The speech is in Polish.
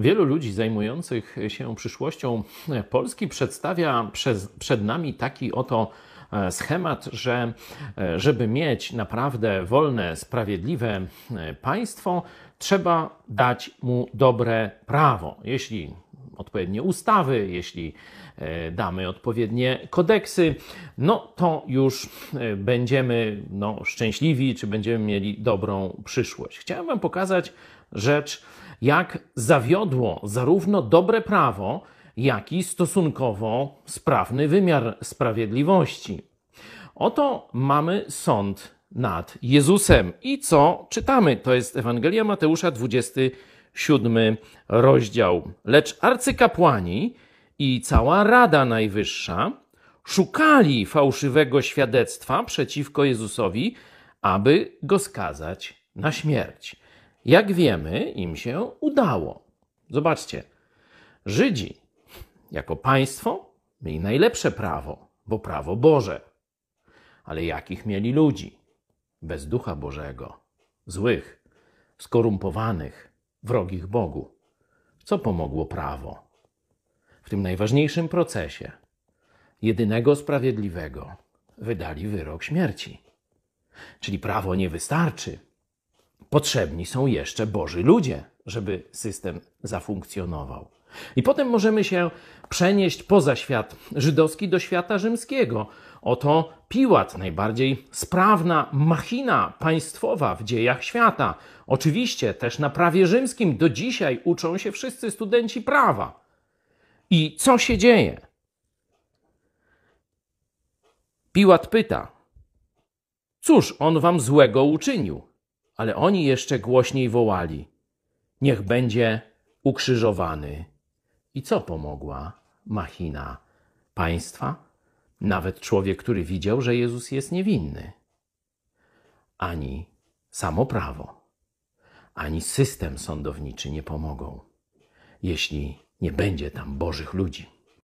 Wielu ludzi zajmujących się przyszłością Polski przedstawia przez, przed nami taki oto e, schemat, że e, żeby mieć naprawdę wolne, sprawiedliwe e, państwo, trzeba dać mu dobre prawo. Jeśli odpowiednie ustawy, jeśli damy odpowiednie kodeksy, no to już będziemy no, szczęśliwi, czy będziemy mieli dobrą przyszłość. Chciałem Wam pokazać rzecz, jak zawiodło zarówno dobre prawo, jak i stosunkowo sprawny wymiar sprawiedliwości. Oto mamy sąd nad Jezusem. I co czytamy? To jest Ewangelia Mateusza, 27 rozdział. Lecz arcykapłani i cała Rada Najwyższa szukali fałszywego świadectwa przeciwko Jezusowi, aby go skazać na śmierć. Jak wiemy, im się udało. Zobaczcie, Żydzi jako państwo mieli najlepsze prawo, bo prawo Boże. Ale jakich mieli ludzi? Bez ducha Bożego, złych, skorumpowanych, wrogich Bogu. Co pomogło prawo? W tym najważniejszym procesie jedynego sprawiedliwego wydali wyrok śmierci. Czyli prawo nie wystarczy potrzebni są jeszcze Boży ludzie, żeby system zafunkcjonował. I potem możemy się przenieść poza świat żydowski do świata rzymskiego. Oto Piłat, najbardziej sprawna machina państwowa w dziejach świata. Oczywiście też na prawie rzymskim do dzisiaj uczą się wszyscy studenci prawa. I co się dzieje? Piłat pyta: Cóż on wam złego uczynił? Ale oni jeszcze głośniej wołali: Niech będzie ukrzyżowany. I co pomogła machina państwa? Nawet człowiek, który widział, że Jezus jest niewinny. Ani samo prawo, ani system sądowniczy nie pomogą, jeśli nie będzie tam Bożych ludzi.